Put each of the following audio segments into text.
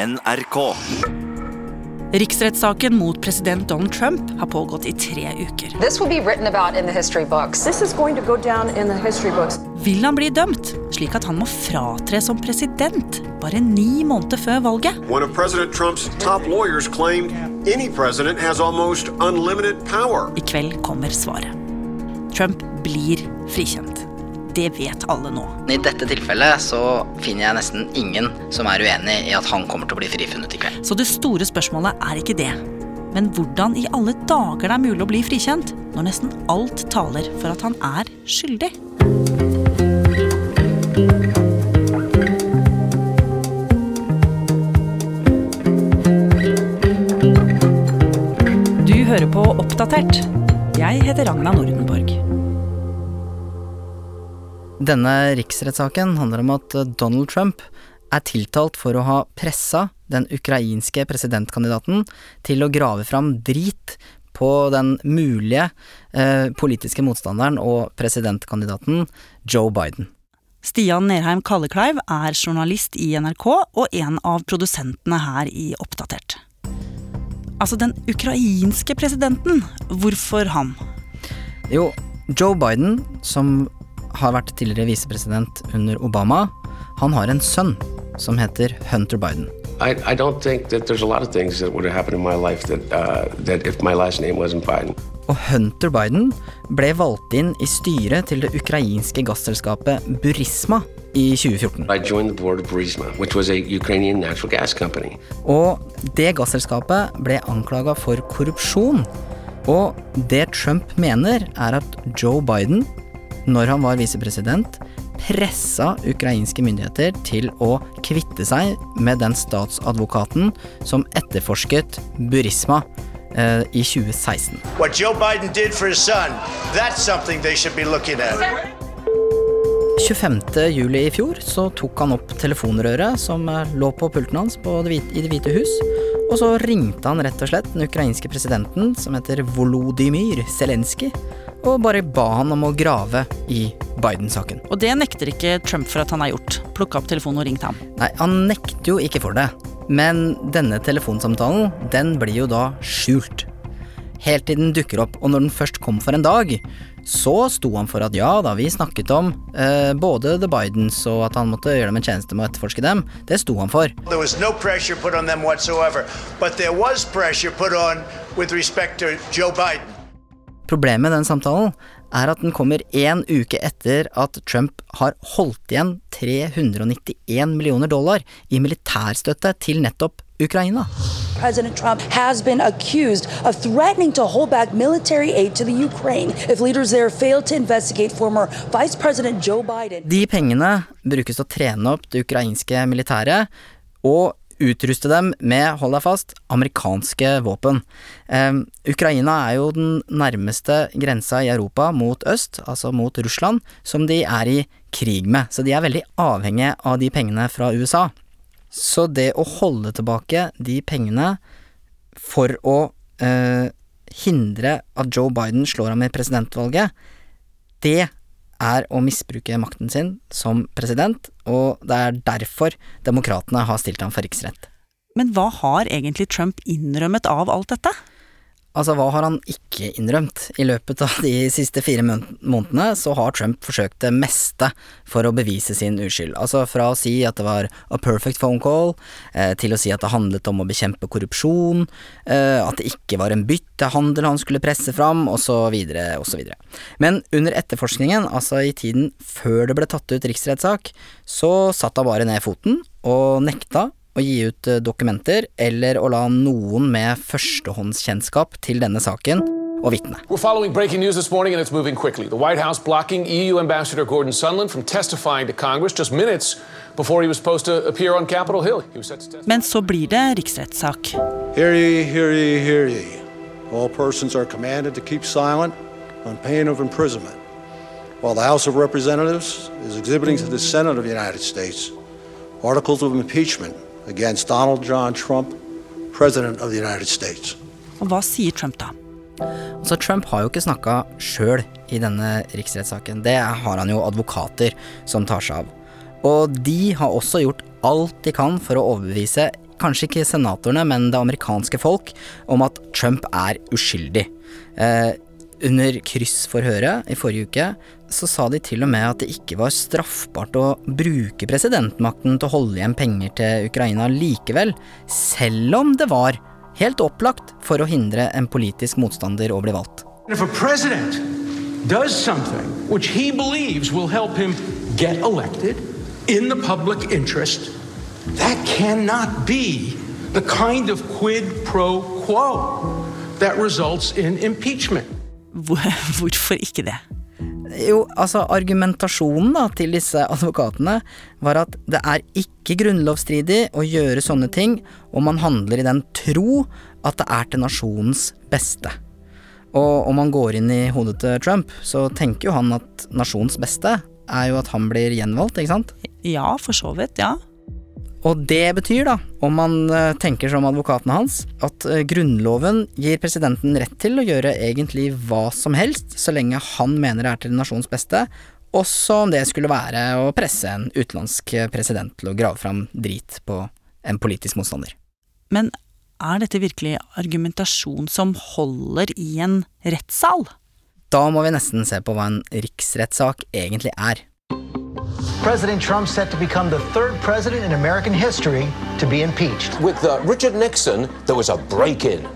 NRK. Riksrettssaken mot president Donald Trump har pågått i tre uker. This will be written about in the history books. This is going to go down in the history books. Vil han bli dømt, slik at han må fratre som president bare ni måneder før valget? One of President Trump's top lawyers claimed any president has almost unlimited power. I kveld kommer svaret. Trump blir frikjent. Det vet alle nå. I dette tilfellet så finner jeg nesten ingen som er uenig i at han kommer til å bli frifunnet i kveld. Så det store spørsmålet er ikke det. Men hvordan i alle dager det er mulig å bli frikjent når nesten alt taler for at han er skyldig? Du hører på Oppdatert. Jeg heter Ragna Nordenborg. Denne riksrettssaken handler om at Donald Trump er tiltalt for å ha pressa den ukrainske presidentkandidaten til å grave fram drit på den mulige eh, politiske motstanderen og presidentkandidaten Joe Biden. Stian Nerheim Kallekleiv er journalist i NRK og en av produsentene her i Oppdatert. Altså, den ukrainske presidenten, hvorfor han? Jo, Joe Biden, som har vært tidligere visepresident under Obama, han har en sønn som heter Hunter Biden. I, I don't think that there's a lot of things that would have happened in my life that, uh, that if my last name wasn't Biden. Og Hunter Biden ble valgt inn i styret til det ukrainske gasselskapet Burisma i 2014. I joined the board of Burisma, which was a Ukrainian natural gas company. Og det gasselskapet ble anklaga for korrupsjon. Og det Trump mener, er at Joe Biden, når han var visepresident, pressa ukrainske myndigheter til å kvitte seg med den statsadvokaten som etterforsket Burisma eh, i 2016. Joe Biden did for his son, that's something they should be looking at. 25. juli i fjor så tok han opp telefonrøret som eh, lå på pulten hans på det hvite, i Det hvite hus, og så ringte han rett og slett den ukrainske presidenten, som heter Volodymyr Zelenskyj, og bare ba han om å grave i Biden-saken. Og det nekter ikke Trump for at han har gjort. Plukka opp telefonen og ringt ham. Nei, han nekter jo ikke for det, men denne telefonsamtalen, den blir jo da skjult. Helt til den dukker opp, og når den først kom for en dag, så sto han for at ja da, vi snakket om eh, både The Bidens og at han måtte gjøre dem en tjeneste med å etterforske dem. Det sto han for. There was no pressure på dem them whatsoever, but there was pressure put on with respect to Joe Biden. Problemet med den samtalen er at den kommer én uke etter at Trump har holdt igjen 391 millioner dollar i militærstøtte til nettopp Ukraina. President Trump has been accused of threatening to hold back military aid to the Ukraine if leaders there fail to investigate former Vice President Joe Biden. De pengene brukes til å trene opp det ukrainske militæret og utruste dem med, hold deg fast, amerikanske våpen. Eh, Ukraina er jo den nærmeste grensa i Europa mot øst, altså mot Russland, som de er i krig med, så de er veldig avhengige av de pengene fra USA. Så det å holde tilbake de pengene for å eh, hindre at Joe Biden slår ham i presidentvalget, det er å misbruke makten sin som president, og det er derfor demokratene har stilt ham for riksrett. Men hva har egentlig Trump innrømmet av alt dette? Altså, hva har han ikke innrømt? I løpet av de siste fire månedene så har Trump forsøkt det meste for å bevise sin uskyld. Altså fra å si at det var a perfect phone call, eh, til å si at det handlet om å bekjempe korrupsjon, eh, at det ikke var en byttehandel han skulle presse fram, osv., osv. Men under etterforskningen, altså i tiden før det ble tatt ut riksrettssak, så satt han bare ned foten og nekta å gi ut dokumenter eller å la noen med førstehåndskjennskap til denne saken og vitne. We're following breaking news this morning and it's moving quickly. The White House blocking EU Ambassador Gordon Sondland from testifying to Congress just minutes before he was supposed to appear on Capitol Hill. He was set to. Men så blir det riksrettssak. Hear ye, hear ye, hear ye. All persons are commanded to keep silent on pain of imprisonment, while the House of Representatives is exhibiting to the Senate of the United States articles of impeachment against Donald John Trump, President of the United States. Og hva sier Trump da? Altså, Trump har jo ikke snakka sjøl i denne riksrettssaken. Det har han jo advokater som tar seg av. Og de har også gjort alt de kan for å overbevise kanskje ikke senatorene, men det amerikanske folk, om at Trump er uskyldig. Eh, under kryssforhøret i forrige uke så sa de til og med at det ikke var straffbart å bruke presidentmakten til å holde igjen penger til Ukraina likevel, selv om det var helt opplagt for å hindre en politisk motstander å bli valgt. If a president does something which he believes will help him get elected in the public interest, that cannot be the kind of quid pro quo that results in impeachment. Hvorfor ikke det? Jo, altså argumentasjonen da til disse advokatene var at det er ikke grunnlovsstridig å gjøre sånne ting om man handler i den tro at det er til nasjonens beste. Og om man går inn i hodet til Trump, så tenker jo han at nasjonens beste er jo at han blir gjenvalgt, ikke sant? Ja, for så vidt, ja. Og det betyr, da, om man eh, tenker som advokatene hans, at eh, Grunnloven gir presidenten rett til å gjøre egentlig hva som helst, så lenge han mener det er til nasjonens beste, også om det skulle være å presse en utenlandsk president til å grave fram drit på en politisk motstander. Men er dette virkelig argumentasjon som holder i en rettssal? Da må vi nesten se på hva en riksrettssak egentlig er. President Trump set to become the third president in American history to be impeached. With uh, Richard Nixon, there was a break in.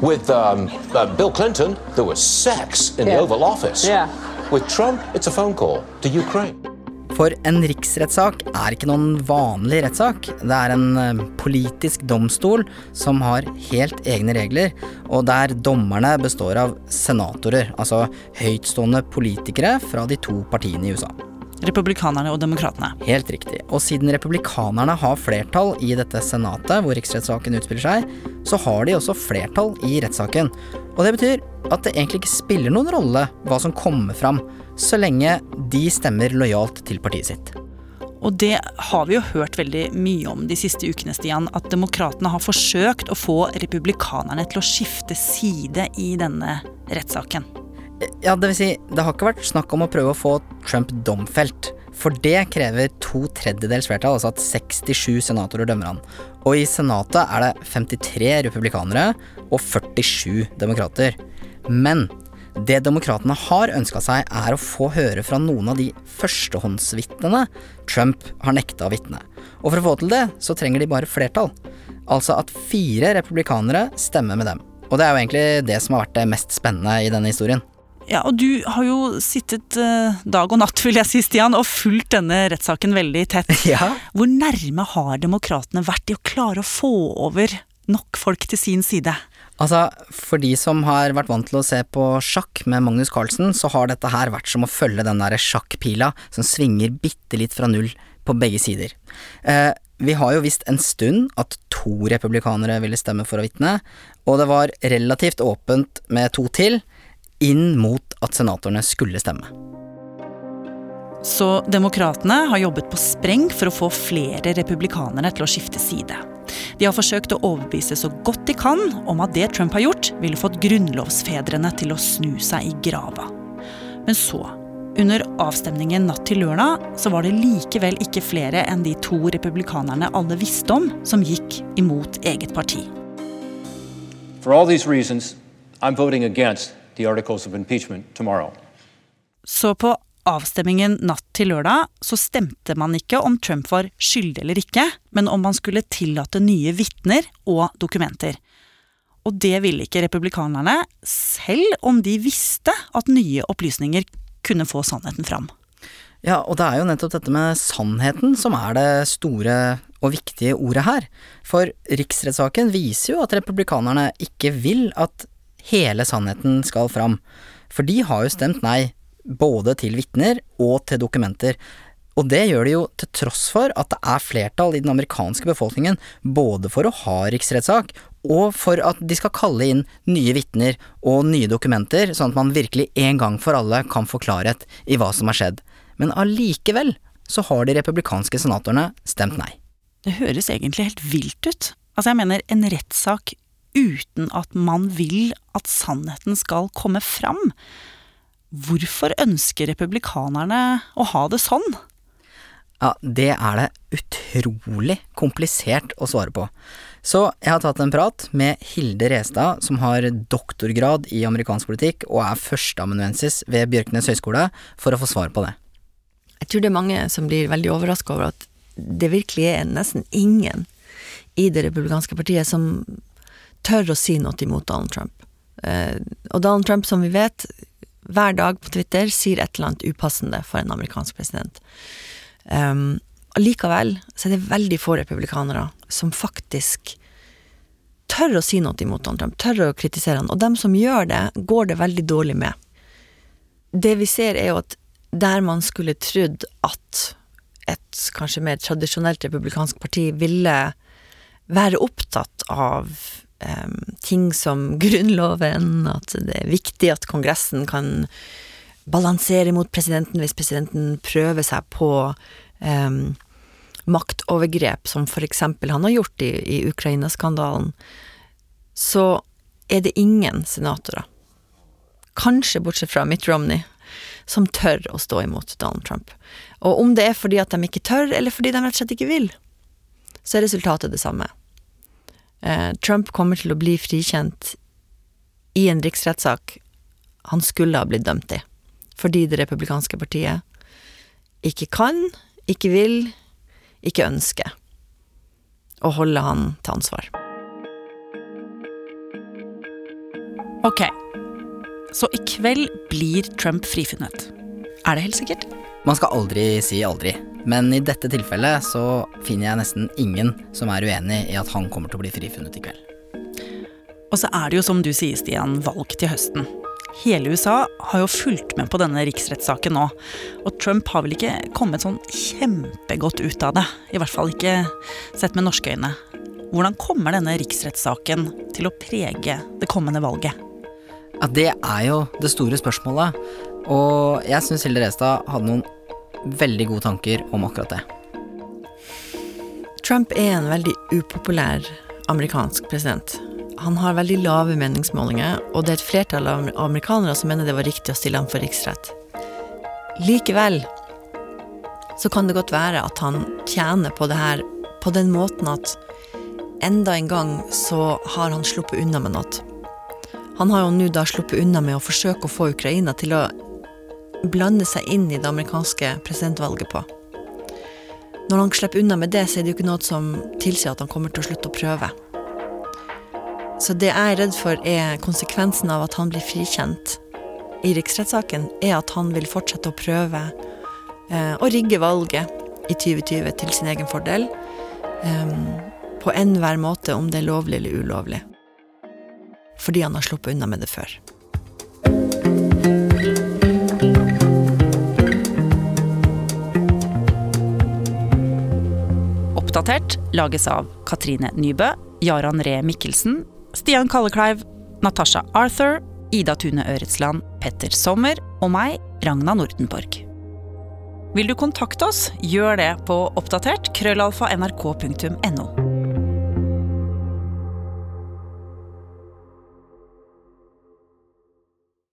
With um, uh, Bill Clinton, there was sex in Yeah. the Oval Office. Yeah. With Trump, it's a phone call to Ukraine. For en riksrettssak er ikke noen vanlig rettssak. Det er en eh, politisk domstol som har helt egne regler, og der dommerne består av senatorer, altså høytstående politikere fra de to partiene i USA. Republikanerne og demokratene. Helt riktig. Og siden republikanerne har flertall i dette senatet, hvor riksrettssaken utspiller seg, så har de også flertall i rettssaken. Og det betyr at det egentlig ikke spiller noen rolle hva som kommer fram, så lenge de stemmer lojalt til partiet sitt. Og det har vi jo hørt veldig mye om de siste ukene, Stian. At demokratene har forsøkt å få republikanerne til å skifte side i denne rettssaken. Ja, det vil si, det har ikke vært snakk om å prøve å få Trump domfelt. For det krever to tredjedels flertall, altså at 67 senatorer dømmer han. Og i Senatet er det 53 republikanere og 47 demokrater. Men det demokratene har ønska seg, er å få høre fra noen av de førstehåndsvitnene Trump har nekta å vitne. Og for å få til det, så trenger de bare flertall. Altså at fire republikanere stemmer med dem. Og det er jo egentlig det som har vært det mest spennende i denne historien. Ja, og du har jo sittet eh, dag og natt, vil jeg si, Stian, og fulgt denne rettssaken veldig tett. Ja. Hvor nærme har demokratene vært i å klare å få over nok folk til sin side? Altså, For de som har vært vant til å se på sjakk med Magnus Carlsen, så har dette her vært som å følge den derre sjakkpila som svinger bitte litt fra null på begge sider. Eh, vi har jo visst en stund at to republikanere ville stemme for å vitne, og det var relativt åpent med to til, inn mot at senatorene skulle stemme. Så demokratene har jobbet på spreng for å få flere republikanere til å skifte side. De har forsøkt å overbevise så godt de kan om at det Trump har gjort, ville fått grunnlovsfedrene til å snu seg i grava. Men så, under avstemningen natt til lørdag, så var det likevel ikke flere enn de to republikanerne alle visste om, som gikk imot eget parti. For all these reasons, I'm voting against the articles of impeachment tomorrow. Så på avstemmingen natt til lørdag så stemte man ikke om Trump var skyldig eller ikke, men om man skulle tillate nye vitner og dokumenter. Og det ville ikke republikanerne, selv om de visste at nye opplysninger kunne få sannheten fram. Ja, og det er jo nettopp dette med sannheten som er det store og viktige ordet her. For riksrettssaken viser jo at republikanerne ikke vil at hele sannheten skal fram. For de har jo stemt nei, både til vitner og til dokumenter. Og det gjør de jo til tross for at det er flertall i den amerikanske befolkningen både for å ha riksrettssak og for at de skal kalle inn nye vitner og nye dokumenter, sånn at man virkelig en gang for alle kan få klarhet i hva som har skjedd. Men allikevel så har de republikanske senatorene stemt nei. Det høres egentlig helt vilt ut. Altså, jeg mener, en rettssak uten at man vil at sannheten skal komme fram. Hvorfor ønsker republikanerne å ha det sånn? Ja, det er det utrolig komplisert å svare på. Så jeg har tatt en prat med Hilde Restad, som har doktorgrad i amerikansk politikk og er førsteamanuensis ved Bjørknes høgskole, for å få svar på det. Jeg tror det er mange som blir veldig overraska over at det virkelig er nesten ingen i det republikanske partiet som tør å si noe imot Donald Trump. Eh, og Donald Trump, som vi vet, hver dag på Twitter sier et eller annet upassende for en amerikansk president. Um, likevel så er det veldig få republikanere som faktisk tør å si noe imot Donald Trump, tør å kritisere han. Og dem som gjør det, går det veldig dårlig med. Det vi ser, er jo at der man skulle trodd at et kanskje mer tradisjonelt republikansk parti ville være opptatt av ting som Grunnloven, at det er viktig at Kongressen kan balansere mot presidenten hvis presidenten prøver seg på um, maktovergrep, som for eksempel han har gjort i, i Ukraina-skandalen, så er det ingen senatorer, kanskje bortsett fra Mitt Romney, som tør å stå imot Donald Trump. Og om det er fordi at de ikke tør, eller fordi de rett og slett ikke vil, så er resultatet det samme. Eh, Trump kommer til å bli frikjent i en riksrettssak han skulle ha blitt dømt i, fordi det republikanske partiet ikke kan, ikke vil, ikke ønsker å holde han til ansvar. Ok, så i kveld blir Trump frifunnet. Er det helt sikkert? Man skal aldri si aldri, men i dette tilfellet så finner jeg nesten ingen som er uenig i at han kommer til å bli frifunnet i kveld. Og så er det jo som du sier, Stian, valg til høsten. Hele USA har jo fulgt med på denne riksrettssaken nå, og Trump har vel ikke kommet sånn kjempegodt ut av det. I hvert fall ikke sett med norske øyne. Hvordan kommer denne riksrettssaken til å prege det kommende valget? Ja, Det er jo det store spørsmålet, og jeg syns Hilde Restad hadde noen veldig gode tanker om akkurat det. Trump er en veldig upopulær amerikansk president. Han har veldig lave meningsmålinger, og det er et flertall av amerikanere som mener det var riktig å stille ham for riksrett. Likevel så kan det godt være at han tjener på det her på den måten at enda en gang så har han sluppet unna med noe. Han har jo nå da sluppet unna med å forsøke å få Ukraina til å blande seg inn i det amerikanske presidentvalget på. Når han slipper unna med det, så er det jo ikke noe som tilsier at han kommer til å slutte å prøve. Så det jeg er redd for, er konsekvensen av at han blir frikjent i riksrettssaken, er at han vil fortsette å prøve eh, å rigge valget i 2020 til sin egen fordel. Eh, på enhver måte, om det er lovlig eller ulovlig. Fordi han har sluppet unna med det før. Oppdatert lages av Katrine Nybø, Jaran Ree Mikkelsen, Stian Kallekleiv, Natasha Arthur, Ida Tune Øretsland, Petter Sommer og meg, Ragna Nordenborg. Vil du kontakte oss, gjør det på oppdatert krøllalfa nrk.no.